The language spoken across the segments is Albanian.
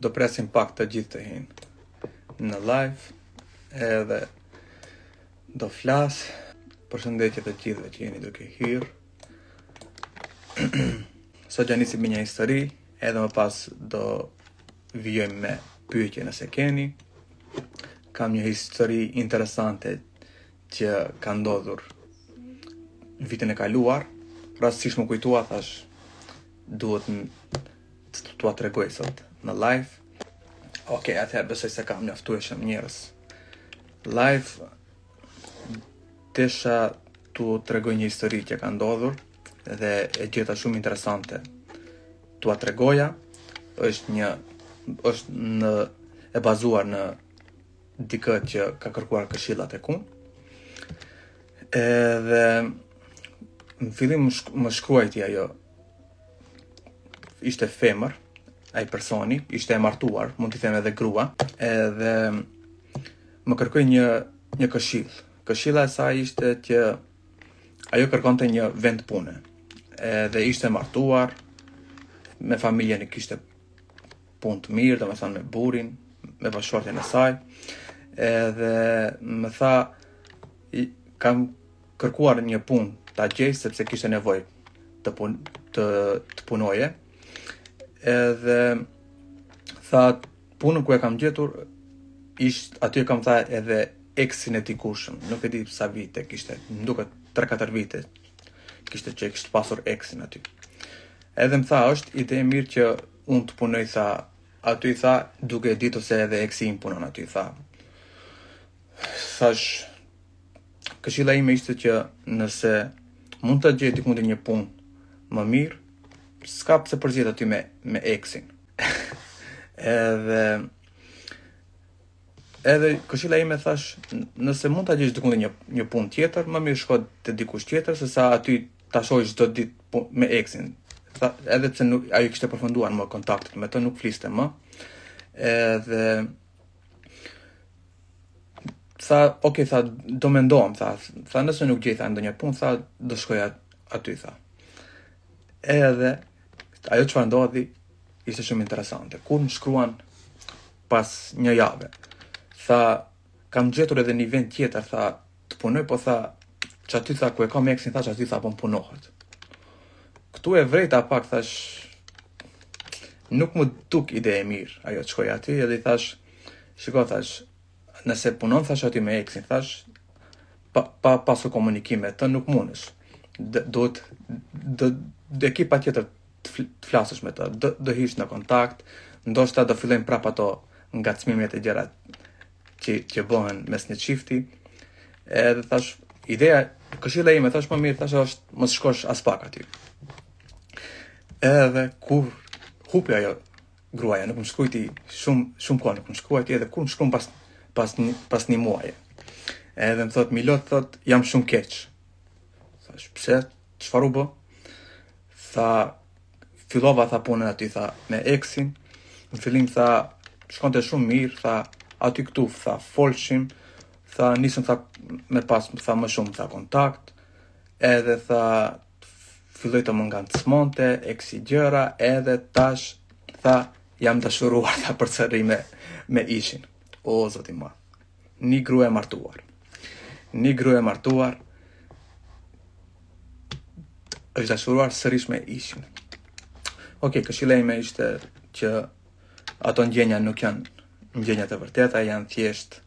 Do presim pak të gjithë të hin në live edhe do flas. Përshëndetje të gjithëve që jeni duke hy. Sot do nisim me një histori, edhe më pas do vijojmë me pyetje nëse keni. Kam një histori interesante që ka ndodhur vitin e kaluar, rastësisht m'u kujtua thash duhet t'ua tregoj sot në live. Ok, atëherë besoj se ka mjaftueshëm njerëz live. Desha t'ju tregoj një histori që ka ndodhur dhe e gjeta shumë interesante t'ua tregoja është një është në e bazuar në dikë që ka kërkuar këshilla tek unë. Edhe në fillim më shkruajti ajo ishte femër, ai personi, ishte e martuar, mund t'i them edhe grua, edhe më kërkoi një një këshill. Këshilla e saj ishte që ajo kërkonte një vend pune. Edhe ishte e martuar me familjen i kishte punët mirë, domethënë me burrin, me bashkëshortin e saj. Edhe më tha, kam kërkuar një punë ta gjej sepse kishte nevojë të pun të të punoje. Edhe tha punën ku e kam gjetur ish aty kam tha edhe eksin e dikurshëm, nuk e di sa vite kishte, më duket 3-4 vite kishte që e kishte pasur eksin aty. Edhe më tha është ide e mirë që unë të punoj tha aty tha duke e ditur se edhe eksi im punon aty tha thash këshilla ime ishte që nëse mund ta gjejë diku një punë më mirë, s'ka pse përzihet aty me me eksin. edhe edhe këshilla ime thash, nëse mund ta gjesh diku një një punë tjetër, më mirë shko te dikush tjetër se sa aty të shihesh çdo ditë me eksin, edhe pse nuk ajo kishte përfunduar më kontaktet me të, nuk fliste më. Edhe Tha, ok, tha, do mendohem, tha, tha, nëse nuk gjej, tha, ndonjë punë, tha, do shkoj aty, tha. E edhe, ajo çfarë ndodhi, ishte shumë interesante. Kur më shkruan pas një jave, tha, kam gjetur edhe një vend tjetër, tha, të punoj, po tha, aty tha, ku e kam eksin, tha aty tha, po më punohet. Këtu e vrejta pak, thash, nuk m'u duk ide e mirë, ajo të shkojë aty, edhe i thash, shiko, thash, nëse punon, thash, aty me eksin, thash, pa, pa pasu komunikim me të nuk mundësh, do të, do, do, do, do, do, do, do, të flasësh me të, do, do ish në kontakt, ndoshta do fillojnë prap ato ngacmimet e gjera që, që bëhen mes një çifti, edhe thash, ideja, këshilla ime, thash më mirë, thash është mos shkosh aspak aty. Edhe kur hupi ajo gruaja, nuk më shkrujti shumë, shumë kohë, nuk më shkrujti edhe kur më shkrujti pas, pas, një, pas një muaj. Edhe më thot, Milot, thot, jam shumë keq. Thash, pse, çfarë u bë? Tha, fillova tha punën aty tha me eksin. Në fillim tha, shkonte shumë mirë, tha, aty këtu tha, folshim, tha, nisëm tha me pas tha më shumë tha kontakt. Edhe tha filloi të më ngacmonte, eksi gjëra, edhe tash tha jam dashuruar tha përsëri me ishin. O zot i madh. një grua e martuar. Një grua e martuar është dashuruar sërish me ishin. Ok, këshilla ime ishte që ato ndjenja nuk janë ndjenja të vërteta, janë thjesht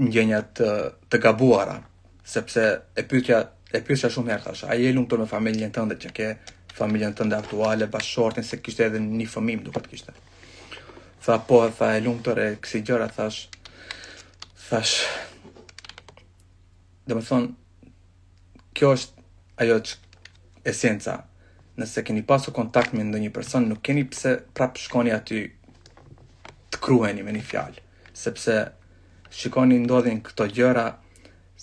ndjenja të, të gabuara, sepse e pyeta e pyeta shumë herë thash, a je e lumtur me familjen tënde që ke familjen tënde aktuale, bashkëshortin se kishte edhe një fëmijë më duket kishte. Tha po, tha e lumtur e kësi gjëra thash. Thash. Domethënë, kjo është ajo që esenca. Nëse keni pasu kontakt me ndonjë person, nuk keni pse prap shkoni aty të kruheni me një fjalë, sepse shikoni ndodhin këto gjëra,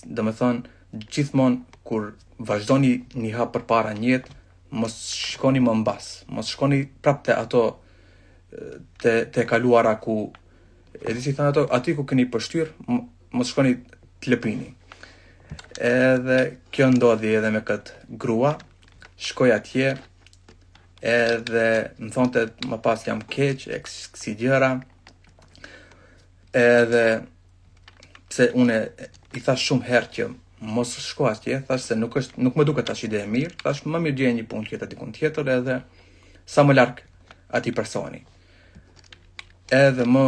domethënë, gjithmonë kur vazhdoni një hap përpara në jetë, mos shkoni më mbas, mos shkoni prap te ato te te kaluara ku e di si i thonë ato, aty ku keni pështyr, mos shkoni të lëpini. Edhe kjo ndodhi edhe me këtë grua, shkoi atje, edhe më thonte më pas jam keq, e kësi gjëra, edhe pse unë i thash shumë herë që mos shko atje, thash se nuk është nuk më duket thash ide e mirë, thash më mirë gjej një punë tjetër diku tjetër edhe sa më larg atij personi. Edhe me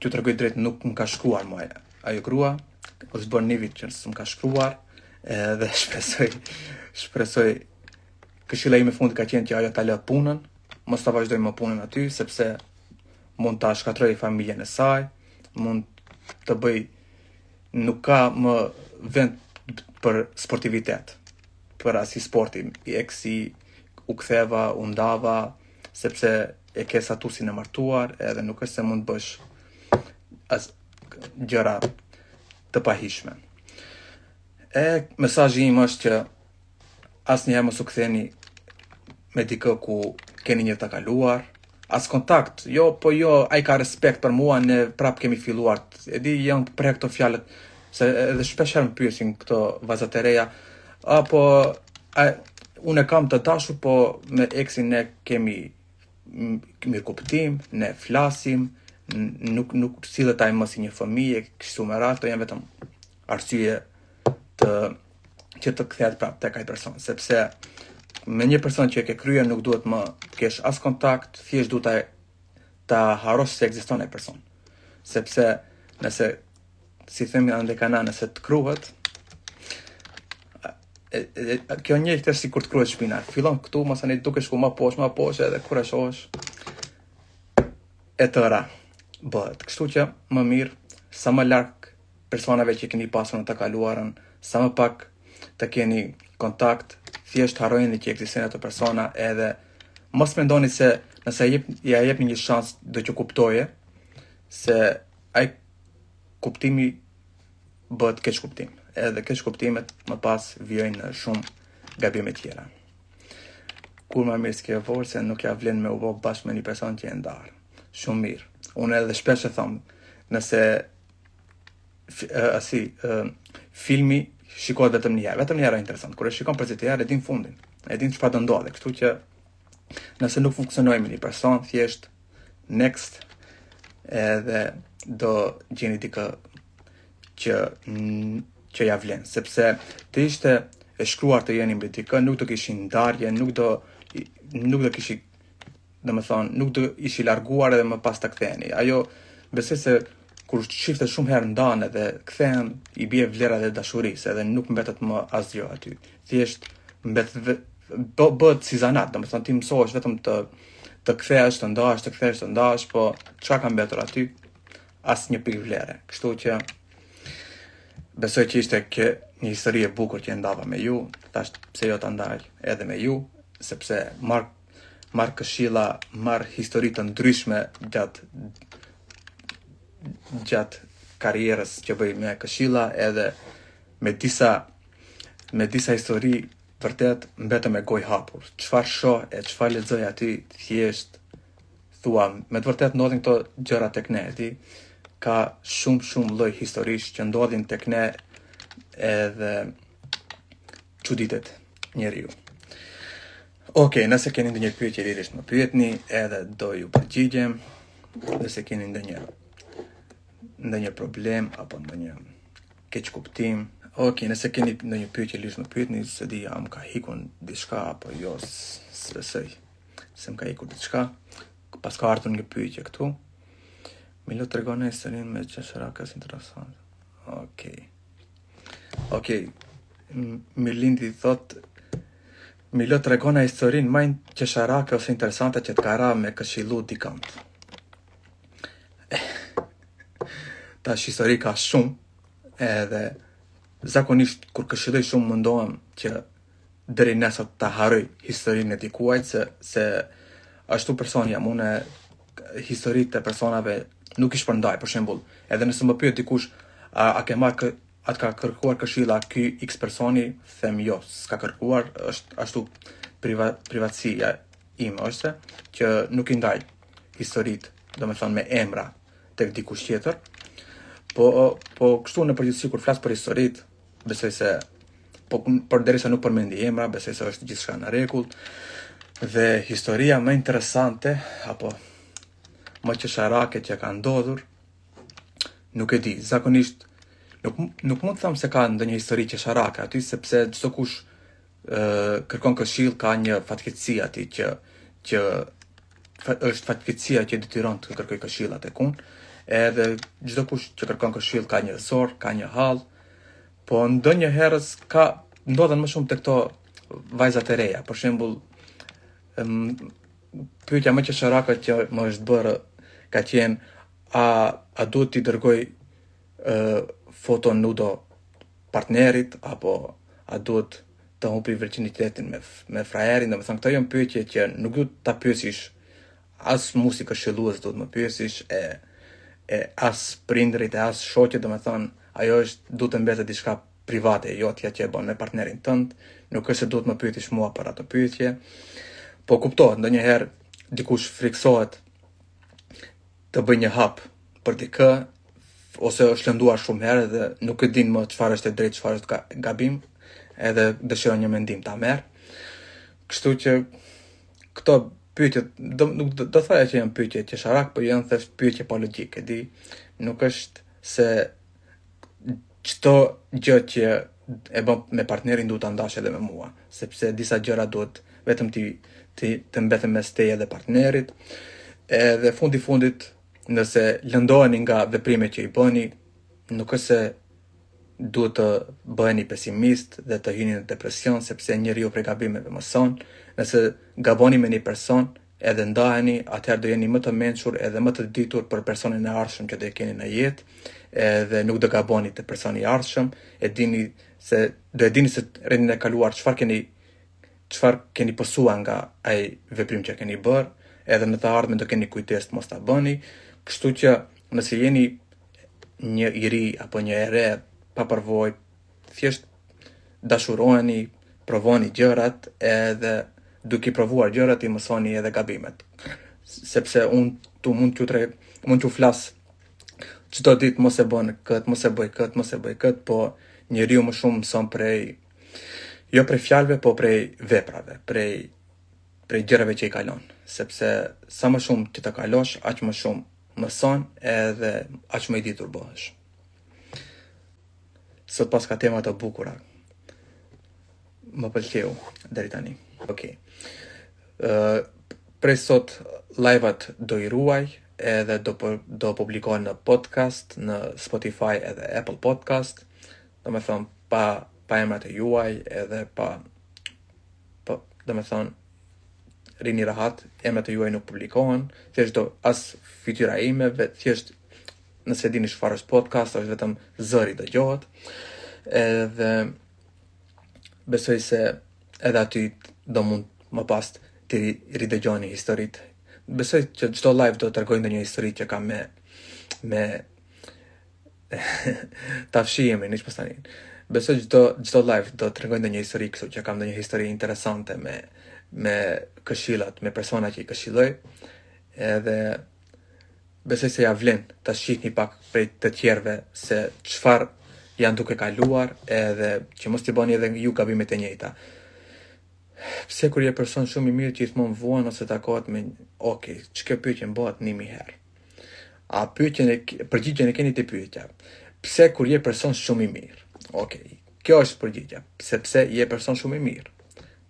t'ju tregoj drejt nuk më ka shkruar më ajo grua, është bërë një vit që s'm ka shkruar, edhe shpresoj shpresoj këshilla ime e fundit ka qenë që ajo ta lërë punën, mos ta vazhdojë më punën aty sepse mund ta shkatërrojë familjen e saj, mund të bëjë nuk ka më vend për sportivitet për asi sporti me eksin u ktheva u ndava sepse e ke statusin e martuar edhe nuk është se mund të bësh as gjëra të pahijshme e mesazhi im është që asnjëherë mos u ktheni me dikë ku keni një të kaluar, as kontakt, jo, po jo, ai ka respekt për mua, ne prap kemi filluar, e di, janë prej këto fjalët, se edhe shpesh herë më pyesin këto vazat e reja, apo, a, unë e kam të dashur, po me eksin ne kemi mirëkuptim, ne flasim, nuk, nuk sillet ai më si një fëmijë, e kështu me radhë, këto janë vetëm arsye të që të kthehet prapë tek ai person, sepse me një person që e ke kryer nuk duhet më të kesh as kontakt, thjesht duhet ta ta harrosh se ekziston ai person. Sepse nëse si themi ande ka nëse të kruhet e, e, e, kjo një është sikur të kruhet shpina fillon këtu masanej duke shku ma poshë ma poshë edhe kur e sheh e tëra bëhet kështu që më mirë sa më larg personave që keni pasur në të kaluarën, sa më pak të keni kontakt, thjesht harrojeni që ekzistojnë ato persona edhe mos mendoni se nëse jep, ja jepni një shans do të kuptojë se ai kuptimi bëhet keqkuptim. Edhe keqkuptimet më pas vijojnë në shumë gabime tjera. Kur më mirë s'ke vërë se nuk ja vlen me u bo bashkë me një person që je ndarë. Shumë mirë. Unë edhe shpesh e thom, nëse si filmi shikohet vetëm një herë, vetëm një herë është interesant. Kur e shikon për së dyti herë e din fundin, e din çfarë do ndodhë, kështu që nëse nuk funksionoi me një person thjesht next edhe do gjeni dikë që që ja vlen, sepse të ishte e shkruar të jeni me dikë, nuk do kishin ndarje, nuk do nuk do kishin Domethënë, nuk do ishi larguar edhe më pas të ktheheni. Ajo besoj se kur çiftet shumë herë ndahen dhe kthehen, i bie vlera edhe dashurisë, edhe nuk mbetet më asgjë aty. Thjesht mbet bë, bëhet si zanat, domethënë ti mësohesh vetëm të të kthehesh, të ndahesh, të kthehesh, të ndahesh, po çka ka mbetur aty? Asnjë pikë vlere. Kështu që besoj që ishte kë një histori e bukur që ndava me ju, thashë pse jo ta ndaj edhe me ju, sepse marr marr këshilla, marr histori të ndryshme gjatë gjatë karrierës që bëj me këshilla edhe me disa me disa histori vërtet mbetem me gojë hapur. Çfarë shoh e çfarë lexoj aty thjesht thua, me të vërtet ndodhin këto gjëra tek ne, e di. Ka shumë shumë lloj historish që ndodhin tek ne edhe çuditet njeriu. Ok, nëse keni ndonjë pyetje lirisht më pyetni, edhe do ju përgjigjem, nëse keni ndonjë, ndonjë problem, apo ndonjë keqkuptim, ok, nëse keni ndonjë pyetje lirisht më pyetni, s'e di a m'ka ikur diçka, apo jo, s'e besoj, se më ka ikur diçka, paska ardhur një pyetje këtu, Milo tregona historinë ma qesharake ose interesante, ok, ok, Mirlindi thot Milo tregona historinë ma qesharake ose interesante që të ka ra me këshillu dikant. Tash histori ka shumë edhe zakonisht kur këshilloj shumë mundohem që deri nesër ta harroj historinë e dikuajt se se ashtu person jam unë historitë e personave nuk i shpërndaj për shembull edhe nëse më pyet dikush a, a ke marrë A të ka kërkuar këshilla ky X personi? Them jo, s'ka kërkuar, është ashtu priva, privatësia ime është që nuk i ndaj historitë, domethënë me emra tek dikush tjetër, po, po kështu në përgjithësi kur flas për historitë, besoj se po por derisa nuk përmendi emra, besoj se është gjithçka në rregull. Dhe historia më interesante apo më qesharake që ka ndodhur Nuk e di, zakonisht nuk nuk mund të them se ka ndonjë histori qesharake aty sepse çdokush ë kërkon këshillë ka një fatkeqësi të tij që që fa, është fatkeqësia që e detyron të kërkojë këshilla tek unë. Edhe çdokush që kërkon këshillë ka një zor, ka një hall. Po ndonjëherë ka ndodhen më shumë te këto vajzat e reja. Për shembull, Pyetja më qesharake që më është bërë ka qenë a a duhet t'i dërgoj ë foto nudo partnerit apo a duhet të humbi virgjinitetin me me frajerin, domethënë këto janë pyetje që nuk duhet ta pyesish as mu si këshillues duhet të më pyesish e e as prindërit e as shoqet, domethënë ajo është duhet të mbetet diçka private e jotja që e bën me partnerin tënd, nuk është se duhet të më pyesish mua për ato pyetje. Po kuptohet, ndonjëherë dikush friksohet të bëjë një hap për dikë ose është lënduar shumë herë dhe nuk e din më çfarë është e drejtë, çfarë është gabim, edhe dëshiron një mendim ta merr. Kështu që këto pyetje do nuk do, do thoja që janë pyetje qesharake, por janë thjesht pyetje pa logjikë, di, nuk është se Çdo gjë që e bën me partnerin duhet ta ndash edhe me mua, sepse disa gjëra duhet vetëm ti ti të mbeten mes teje dhe partnerit. Edhe fundi fundit, nëse lëndoheni nga veprimet që i bëni, nuk është se duhet të bëheni pesimist dhe të hyni në depresion sepse njeriu prej gabimeve mëson. Nëse gaboni me një person, edhe ndaheni, atëherë do jeni më të mençur edhe më të ditur për personin e ardhshëm që do e keni në jetë, edhe nuk do gaboni te personi i ardhshëm, e dini se do e dini se herën e kaluar çfarë keni çfarë keni pësuar nga ai veprim që keni bërë, edhe në të ardhmen do keni kujdes të mos ta bëni. Kështu që nëse jeni një i ri apo një e re pa përvojë, thjesht dashuroheni, provoni gjërat edhe duke i provuar gjërat i mësoni edhe gabimet. Sepse unë tu mund t'ju tre, mund t'ju flas çdo ditë mos e bëj kët, mos e bëj kët, mos e bëj kët, po njeriu më shumë mëson prej jo prej fjalëve, po prej veprave, prej prej gjërave që i kalon, sepse sa më shumë që të kalosh, aq më shumë mëson edhe aq më i ditur bëhesh. Sot paska tema të bukura. Më pëlqeu deri tani. Okej. Okay. Uh, prej sot live-at do i ruaj edhe do për, do publikohen në podcast, në Spotify edhe Apple Podcast. Domethon pa pa emrat e juaj edhe pa po domethon rrini rahat, emrat e juaj nuk publikohen, thjesht do as fytyra ime, thjesht nëse dini çfarë është podcast, është vetëm zëri dëgjohet. Edhe besoj se edhe aty do mund më pas të ridëgjoni historitë. Besoj që çdo live do të tregoj ndonjë histori që kam me me ta fshihemi në çfarë tani. Besoj çdo çdo live do të tregoj ndonjë histori, kështu që kam ndonjë histori interesante me me këshillat, me persona që i këshilloj. Edhe Besoj se ia vlen ta shihni pak prej të tjerëve se çfarë janë duke kaluar edhe që mos t'i bëni edhe ju gabimet e njëjta. Pse kur je person shumë i mirë gjithmonë vuan ose takohet me ok, kjo pyetje bëhet 1000 herë. A pyetjen e përgjigjen e keni te pyetja. Pse kur je person shumë i mirë? Ok, kjo është përgjigja, sepse je person shumë i mirë.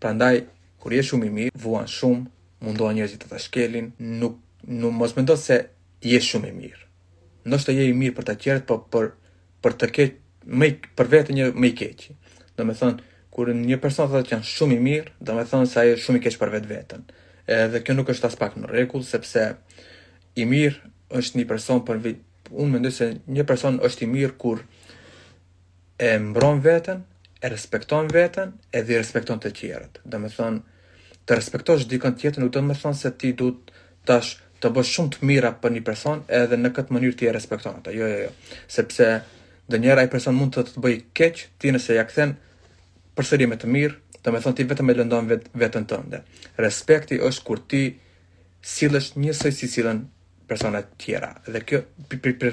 Prandaj kur je shumë i mirë, vuan shumë Mundohen njerëzit të të shkelin, nuk nuk mos mendo se je shumë i mirë. Nëse je i mirë për të tjerët, po për për veten je më i keqi. Domethënë, kur një person thotë që jam shumë i mirë, domethënë se ai është shumë i keq për vetveten. Edhe kjo nuk është aspak në rregull, sepse i mirë është një person për unë mendoj se një person është i mirë kur e mbron veten, e respekton veten edhe i respekton të tjerët. Domethënë, të respektosh dikën tjetër nuk domethënë se ti duhet tash të bësh shumë të mira për një person edhe në këtë mënyrë ti e respekton atë. Jo, jo, jo. Sepse ndonjëherë ai person mund të të bëjë keq, ti nëse ia kthen përsëri me të mirë, domethënë ti vetëm e lëndon vet, veten tënde. Respekti është kur ti sillesh njësoj si sillen personat tjera dhe kjo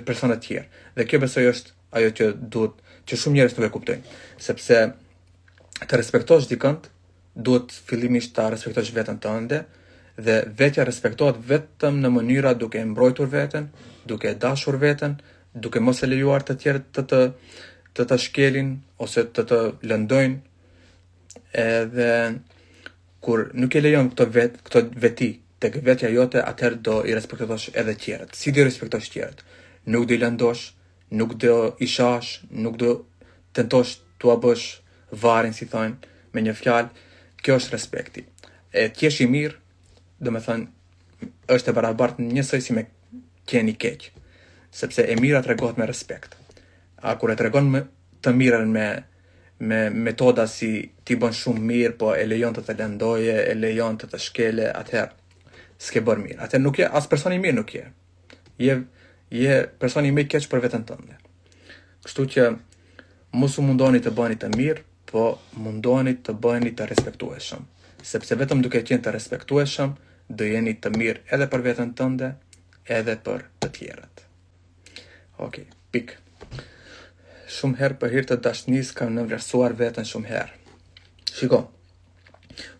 personat tjerë. Dhe kjo besoj është ajo që duhet që shumë njerëz nuk e kuptojnë, sepse të respektosh dikënd duhet fillimisht ta respektosh veten tënde dhe vetja respektohet vetëm në mënyra duke e mbrojtur veten, duke e dashur veten, duke mos i lejuar të tjerët të të të të shkelin ose të të lëndojnë. Edhe kur nuk e lejon këto vet, këto veti tek vetja jote, atëherë do i respektosh edhe të tjerët. Si do i respektosh të tjerët? Nuk do i lëndosh, nuk do i shash, nuk do tentosh t'ua bësh varrin, si thonë, me një fjalë, kjo është respekti. E të jesh i mirë, do me thënë, është e barabartë njësoj si me qenë i keq, sepse e mira tregohet me respekt. A kur e tregon të mirën me, me metoda si ti bën shumë mirë, po e lejon të të lëndojë, e lejon të të shkelë, atëherë, s'ke bërë mirë. Atëherë nuk je, as person i mirë nuk je. je je personi më i keq për veten tënde. Kështu që mos u mundoni të bëheni të mirë, po mundohuni të bëheni të respektueshëm, sepse vetëm duke qenë të respektueshëm do jeni të mirë edhe për veten tënde, edhe për të tjerët. Okej, pikë. Shumë herë për hir të dashnisë kam nënvlerësuar veten shumë herë. Shiko,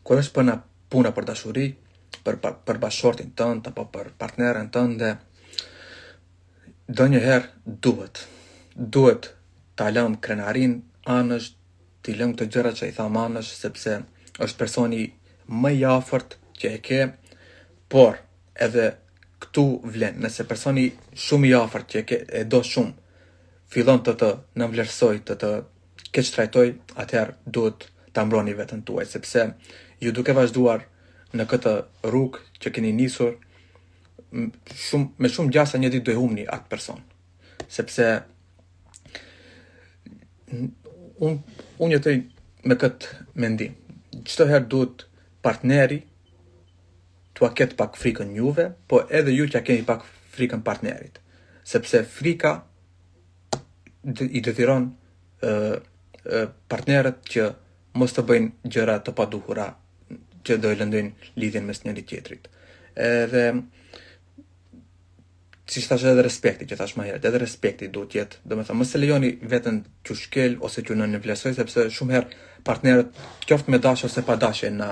Kur është puna, puna për dashuri, për, për, për bashkëshortin tënd, apo për partneren tënde, ndonjëherë duhet, duhet ta lëmë krenarinë anësh, t'i lëmë këto gjëra që i thamë anësh, sepse është personi më i afërt që e ke, por edhe këtu vlen, nëse personi shumë i afërt që e ke, e do shumë, fillon të të nënvlerësojë, të të keqtrajtojë, atëherë duhet ta mbroni veten tuaj, sepse ju duke vazhduar në këtë rrugë që keni nisur, shumë me shumë gjasa një ditë do humbni atë person. Sepse un un jetoj me kët mendim. Çdo herë duhet partneri t'ua ketë pak frikën juve, po edhe ju t'ia keni pak frikën partnerit, sepse frika i detyron partnerët që mos të bëjnë gjëra të paduhura që do e lëndojnë lidhjen mes njëri-tjetrit. Edhe siç thashë edhe respekti që thashë më herët, edhe respekti duhet të jetë, domethënë mos e lejoni veten t'ju shkel ose t'ju nënvlerësojë sepse shumë herë partnerët qoftë me dashje ose pa dashje na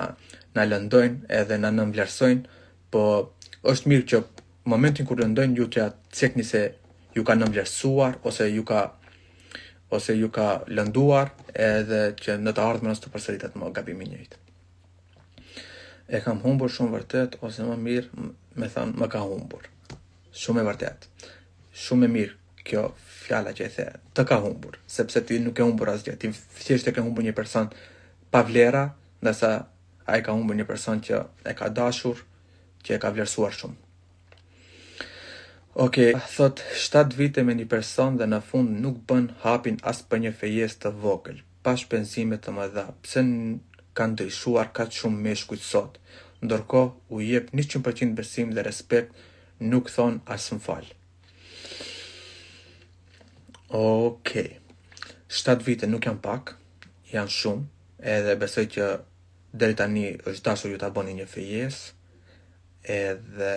na lëndojnë edhe na nënvlerësojnë, po është mirë që momentin kur lëndojnë ju t'ia cekni se ju ka nënvlerësuar ose ju ka ose ju ka lënduar edhe që në të ardhmen mos të përsëritet më gabimi i njëjtë. E kam humbur shumë vërtet, ose më mirë me thënë më ka humbur. Shumë e vërtet. Shumë e mirë kjo fjala që e the. Të ka humbur, sepse ti nuk ke humbur asgjë. Ti thjesht e ke humbur një person pa vlera, ndërsa ai ka humbur një person që e ka dashur, që e ka vlerësuar shumë. Ok, thotë 7 vite me një person dhe në fund nuk bën hapin as për një fejesë të vogël. pa shpenzime të mëdha, pse kanë ndryshuar kaq shumë meshkujt sot, ndërkohë u jep njëqind për qind besim dhe respekt nuk thonë as më fal. Ok. Shtatë vite nuk janë pak, janë shumë, edhe besoj që deri tani është dashur ju ta bëni një fejesë, edhe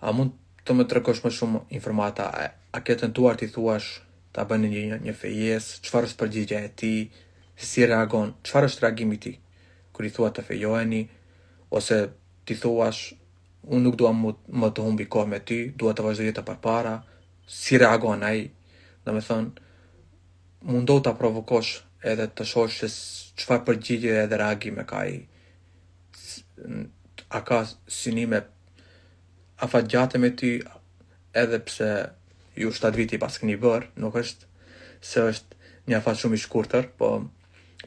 A mund të më tregosh më shumë informata? A ke tentuar t'i thuash ta bëni një, një, një fejesë? Çfarë është përgjigja e tij? Se si reagon? Çfarë është reagimi i tij kur i thua të fejoheni? Ose t'i thuash, unë nuk dua më, më të humb kohë me ty, dua të vazhdoj jetën përpara? Si reagon ai? Domethënë, mundohu ta provokosh edhe të shohësh se çfarë përgjigje edhe reagime ka ai. a ka synime afatgjate me ty, edhe pse ju shtatë vite i paskeni bërë, nuk është se është një afat shumë i shkurtër, po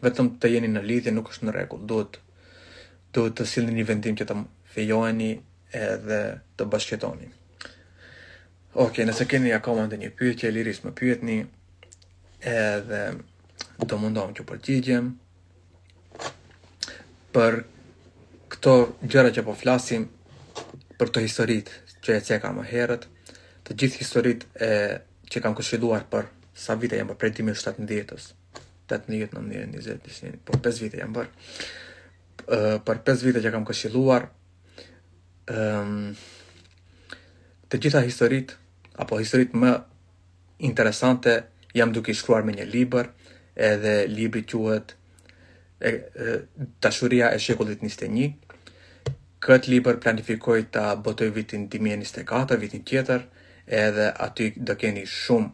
vetëm të jeni në lidhje nuk është në rregull. Duhet duhet të sillni një vendim që të fejoheni edhe të bashkëjetoni. Ok, nëse keni akoma ndonjë pyetje, lirisht më pyetni edhe do mundohem t'ju përgjigjem. për këto gjëra që po flasim për këto historitë që e ceka më herët, të gjitha historitë e që kam këshilluar për sa vite janë bërë prej 2017-ës, 18, 19, 20, 21, po 5 vite janë bërë. Uh, për 5 vite që kam këshilluar, um, të gjitha historitë, apo historitë më interesante jam duke i shkruar me një libër edhe libri quhet Dashuria e shekullit 21 këtë libër planifikoj ta botoj vitin 2024, vitin tjetër, edhe aty do keni shumë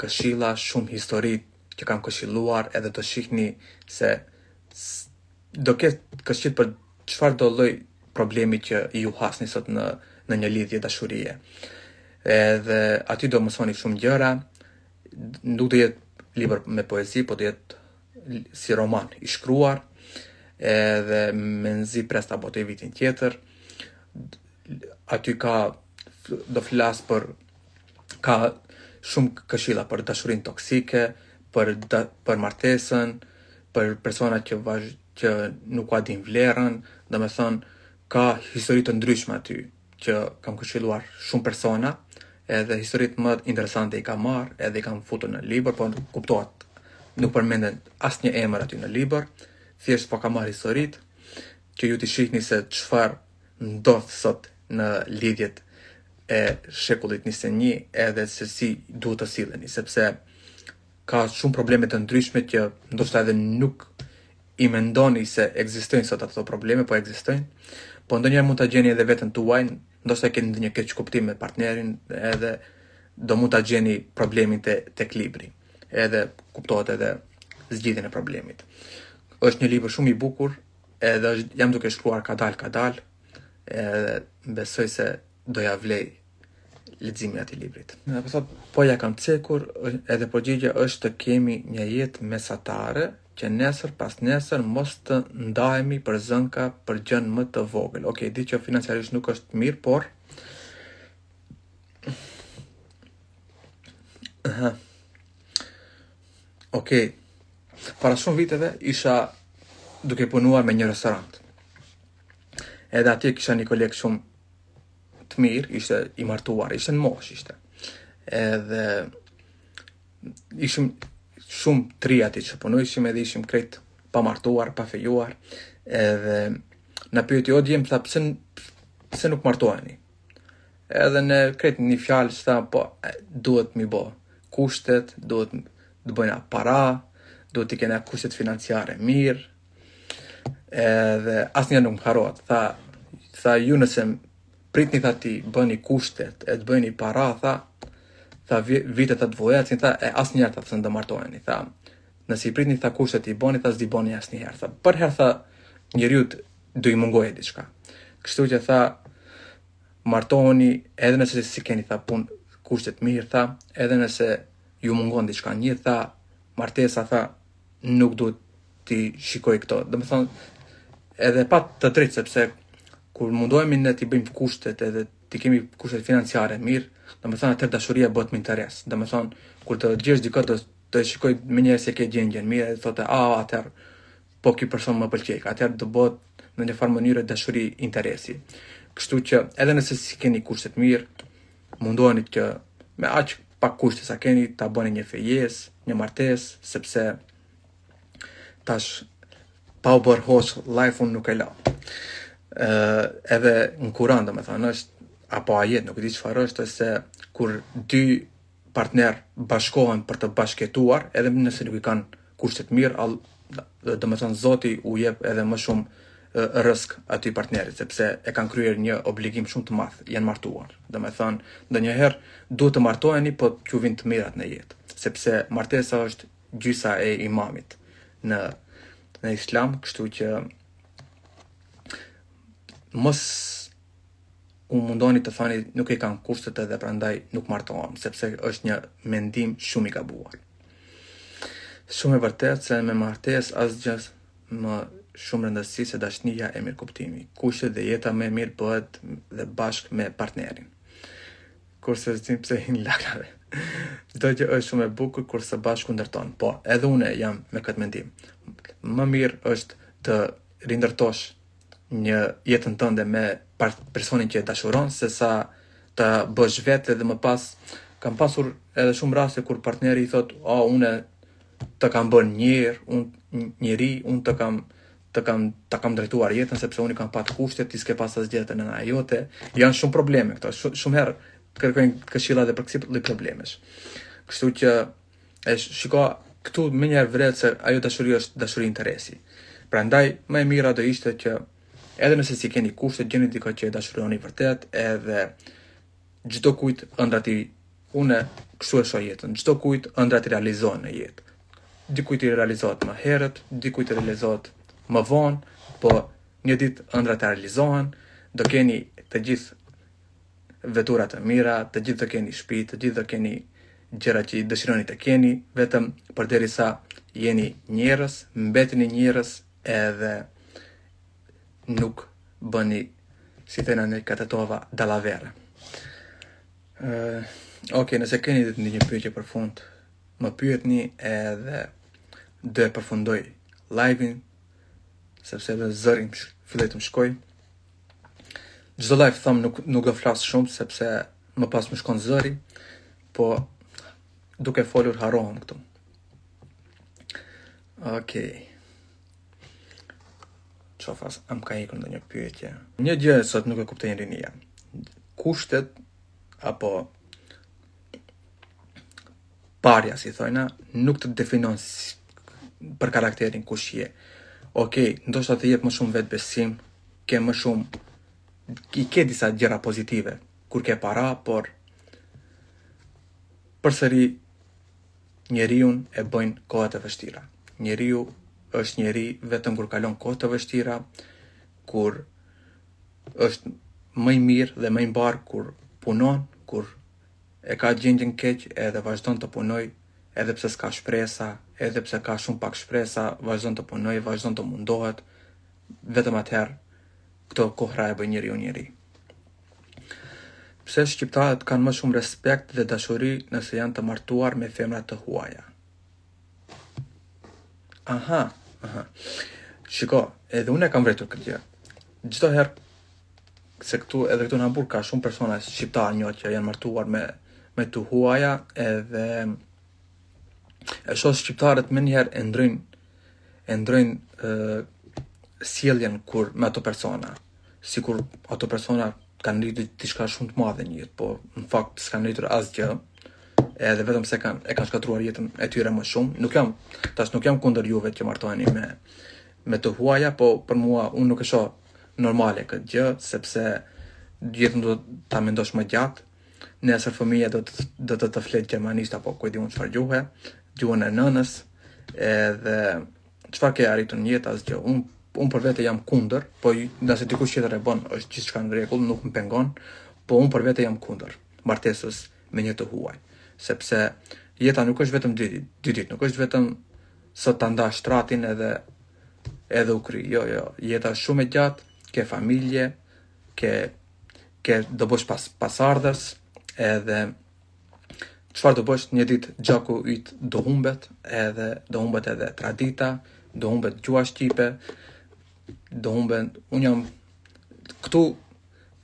këshilla, shumë histori që kam këshilluar edhe do shihni se do ketë këshill për çfarëdo lloj problemi që ju hasni sot në, në një lidhje dashurie. Edhe aty do mësoni shumë gjëra, nuk do jetë libër me poezi, po do jetë si roman i shkruar, edhe mezi pres ta botoj vitin tjetër, aty ka, do flas për, ka shumë këshilla për dashurinë toksike, për për martesën, për persona që vazh, që nuk ua din vlerën, domethënë ka histori të ndryshme aty që kam këshilluar shumë persona, edhe historitë më interesante i kam marrë, edhe i kam futur në libër, por kuptohet nuk përmenden asnjë emër aty në libër, thjesht po kam marrë historitë, që ju t'i shihni se çfarë ndodh sot në lidhjet e shekullit 21 edhe se si duhet të silleni, sepse ka shumë probleme të ndryshme që ndoshta edhe nuk i mendoni se ekzistojnë sot ato probleme, po ekzistojnë. Po ndonjëherë mund ta gjeni edhe veten tuaj, ndoshta keni ndonjë keqkuptim me partnerin, edhe do mund ta gjeni problemin te tek libri. Edhe kuptohet edhe zgjidhjen e problemit. Është një libër shumë i bukur, Edhe është, jam duke shkruar kadal kadal, edhe besoj se do ja vlej leximin e atij librit. Edhe po thot, po ja kam cekur, edhe përgjigja është të kemi një jetë mesatare që nesër pasnesër mos të ndahemi për zënka për gjënë më të vogël. Okej, okay, di që financiarisht nuk është mirë, por Aha. Ok, para shumë viteve isha duke punuar me një restorant. Edhe atje kisha një koleg shumë të mirë, ishte i martuar, ishte në moshë, ishte. Edhe ishim shumë tri aty që punojshim edhe ishim krejt pa martuar, pa fejuar. Edhe na pyeti o djem, tha, pse, pse nuk martoheni? Edhe ne krejt një fjalë që tha po duhet mi bo kushtet, duhet të bëjna para, duhet të kena kushtet financiare mirë. Edhe asnjëherë nuk më harrohet. Tha tha ju nëse pritni tha t'i bëni kushtet e të bëni para tha tha vitet të vojnë tha e asnjëherë tha s'do martoheni tha nëse i pritni tha kushtet i bëni tha s'do i bëni asnjëherë tha përherë tha njeriu do i mungojë diçka. Kështu që tha, martohuni edhe nëse s'i keni tha pun kushtet mirë tha, edhe nëse ju mungon diçka një tha, martesa tha, nuk do t'i shikojë këto. Domethënë, edhe pat të drejtë, sepse kur mundohemi ne t'i bëjmë kushtet edhe t'i kemi kushtet financiare mirë, domethënë atëherë dashuria bëhet me interes. Domethënë, kur të gjesh dikë, do të shikojë menjëherë se ke gjendjen mirë, edhe thotë, a, atëherë, po ky person më pëlqejka, atëherë do bëhet në një farë mënyre dashuri interesi. Kështu që edhe nëse s'i keni kushtet mirë, mundoheni që me aq pak kushte sa keni ta bëni një fejesë, një martesë, sepse tash pa u bërë hosh life unë nuk e la. Uh, edhe në Kuran, domethënë, është, apo ajet, nuk e di çfarë është, është se kur dy partnerë bashkohen për të bashkëjetuar edhe nëse nuk i kanë kushtet mirë, all, domethënë Zoti u jep edhe më shumë rrësk atij partnerit, sepse e kanë kryer një obligim shumë të madh, janë martuar. Domethënë, ndonjëherë duhet të martoheni, po t'ju vijnë të mirat në jetë, sepse martesa është gjysa e imanit në në islam, kështu që mos u mundoni të thoni nuk i kam kushtet edhe prandaj nuk martohem, sepse është një mendim shumë i gabuar. Shumë e vërtetë se në martesë asgjë më shumë rëndësi se dashnija e mirëkuptimi. Kushtet dhe jeta më e mirë bëhet dhe bashkë me partnerin. Kurse s'dim pse hin lakrave. Çdo gjë është shumë e bukur kur së bashku ndërton. Po, edhe unë jam me këtë mendim. Më mirë është të rindërtosh një jetën tënde me personin që e dashuron se sa ta bësh vetë dhe më pas kam pasur edhe shumë raste kur partneri i thotë a oh, unë të kam bën njerë, unë njeri, unë të kam të kam ta kam drejtuar jetën sepse unë kam pat kushtet, ti s'ke pas asgjë te nëna jote. Janë shumë probleme këto, shumë herë kërkojnë këshilla dhe për kësi lloj problemesh. Kështu që E shiko, këtu menjëherë vërehet se ajo dashuri është dashuri interesi. Prandaj, më e mira do ishte që edhe nëse s'i keni kushte, gjeni dikë që e dashuroni vërtet, edhe çdokujt ëndrat i unë kështu e shoh jetën, çdokujt ëndrat i realizohen në jetë. Dikujt i realizohet më herët, dikujt i realizohet më vonë, po një ditë ëndrat realizohen, do keni të gjithë vetura të mira, të gjithë do keni shpi, të gjithë do keni gjërat që i dëshironi të keni, vetëm përderisa jeni njerëz, mbeteni njerëz edhe nuk bëni si të thëna katatova dalavere. Uh, ok, nëse keni edhe një pyetje për fund, më pyetni edhe do e përfundoj live-in, sepse edhe zëri filloi të më shkojë, Çdo live them nuk nuk do flas shumë sepse më pas më shkon zëri, po duke folur harrohem këtu. Okej. Okay. Qofas, am ka ikur ndonjë pyetje. Një gjë sot nuk e kupton rinia. Kushtet apo parja, si thojna, nuk të definon për karakterin kush je. Ok, ndoshta të jep më shumë vetëbesim, ke më shumë, i ke disa gjëra pozitive, kur ke para, por përsëri njeriun e bëjnë kohët e vështira. Njeriu është njeri vetëm kur kalon kohë të vështira, kur është më i mirë dhe më i mbarë kur punon, kur e ka gjendjen keq edhe vazhdon të punojë edhe pse s'ka shpresa, edhe pse ka shumë pak shpresa vazhdon të punojë, vazhdon të mundohet, vetëm atëherë këto kohëra e bëjnë njeriun njeri. Pse shqiptarët kanë më shumë respekt dhe dashuri nëse janë të martuar me femra të huaja? Aha, aha. Shiko, edhe unë e kam vrejtur këtë gjë. Çdo herë, se këtu, edhe këtu në Hamburg, ka shumë persona shqiptarë njoh që janë martuar me, me të huaja, edhe e shoh shqiptarët menjëherë e ndrojnë, e ndrojnë sjelljen kur me ato persona, sikur ato persona kanë arrit diçka shumë të madhe në jetë, po në fakt s'kanë arritur asgjë, edhe vetëm se kanë e kanë shkatruar jetën e tyre më shumë. Nuk jam tash nuk jam kundër juve që martoheni me me të huaja, po për mua unë nuk e shoh normale këtë gjë, sepse jetën do ta mendosh më gjatë. Nesër fëmija do të do të të flet gjermanisht apo ku e di un çfarë gjuhe, gjuhën e nënës, edhe çfarë ke arritur në jetë asgjë. Unë unë për vete jam kundër, po nëse dikush tjetër e bën, është gjithçka në rregull, nuk më pengon, po unë për vete jam kundër martesës me një të huaj, sepse jeta nuk është vetëm dy, dy ditë nuk është vetëm sot ta ndash shtratin edhe edhe u kry. Jo, jo, jeta është shumë e gjatë, ke familje, ke ke do bësh pas pasardhës, edhe çfarë do bësh një ditë gjaku yt do humbet, edhe do humbet edhe tradita, do humbet gjuha shqipe, Do humben, unë jam këtu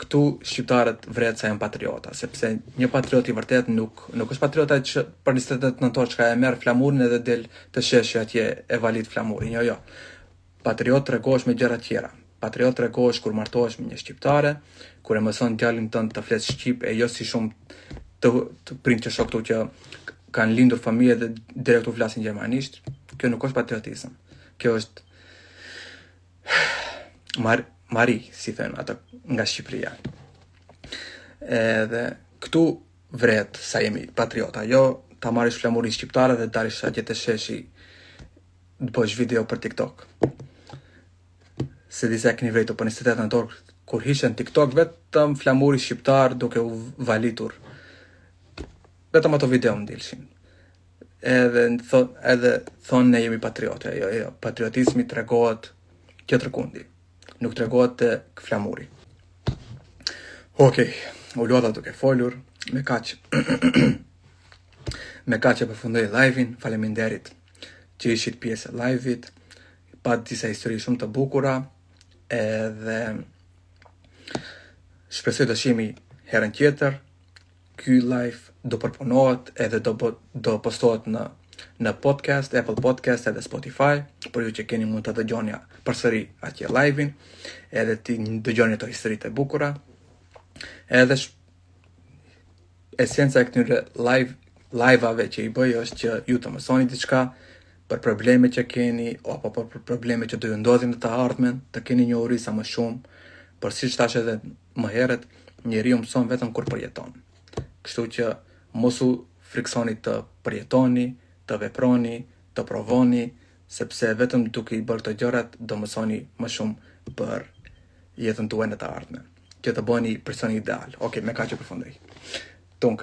këtu shqiptarët vrehet sa janë patriota, sepse një patriot i vërtet nuk nuk është patriot ai që për 28 nëntor çka e merr flamurin edhe del te sheshi atje e valit flamurin. Jo, jo. Patriot tregohesh me gjëra tjera. Patriot tregohesh kur martohesh me një shqiptare, kur e mëson djalin tënd të flet shqip e jo si shumë të, të prind që shoh këtu që kanë lindur fëmijë dhe direkt u flasin gjermanisht. Kjo nuk është patriotizëm. Kjo është Mar marri, si thonë ata nga Shqipëria. Edhe këtu vrehet sa jemi patriota, jo ta marrish flamurin shqiptar dhe dalish atje te sheshi të bësh video për TikTok. S'e di sa e keni vrejtu për 28 nëntor, kur hishe n'TikTok vetëm flamuri shqiptar duke u valitur. Vetëm ato video më dilshin. edhe thon edhe thon ne jemi patriotë. Jo, jo, patriotizmi tregohet tjetërkundi. Nuk tregohet te flamuri. Okej, okay, u lodha duke folur, me kaq me kaq e përfundoj live-in. Faleminderit që ishit pjesë e live-it. Pat disa histori shumë të bukura edhe shpresoj të shihemi herën tjetër Ky live do përpunohet edhe do do postohet në në podcast, Apple Podcast edhe Spotify, për ju që keni mund ta dëgjoni përsëri atje live-in, edhe t'i dëgjoni ato historitë e bukura. Edhe sh... esenca e këtyre live live-ave që i bëj është që ju të mësoni diçka për probleme që keni apo për probleme që do ju ndodhin në të ardhmen, të keni njohuri sa më shumë, por siç thashë edhe më herët, njeriu mëson vetëm kur përjeton. Kështu që mos u friksoni të përjetoni, të veproni, të provoni, sepse vetëm duke i bërë këto gjërat do mësoni më shumë për jetën tuaj në të ardhmen. Që të bëheni personi ideal. Okej, okay, me kaq e përfundoj. Tung.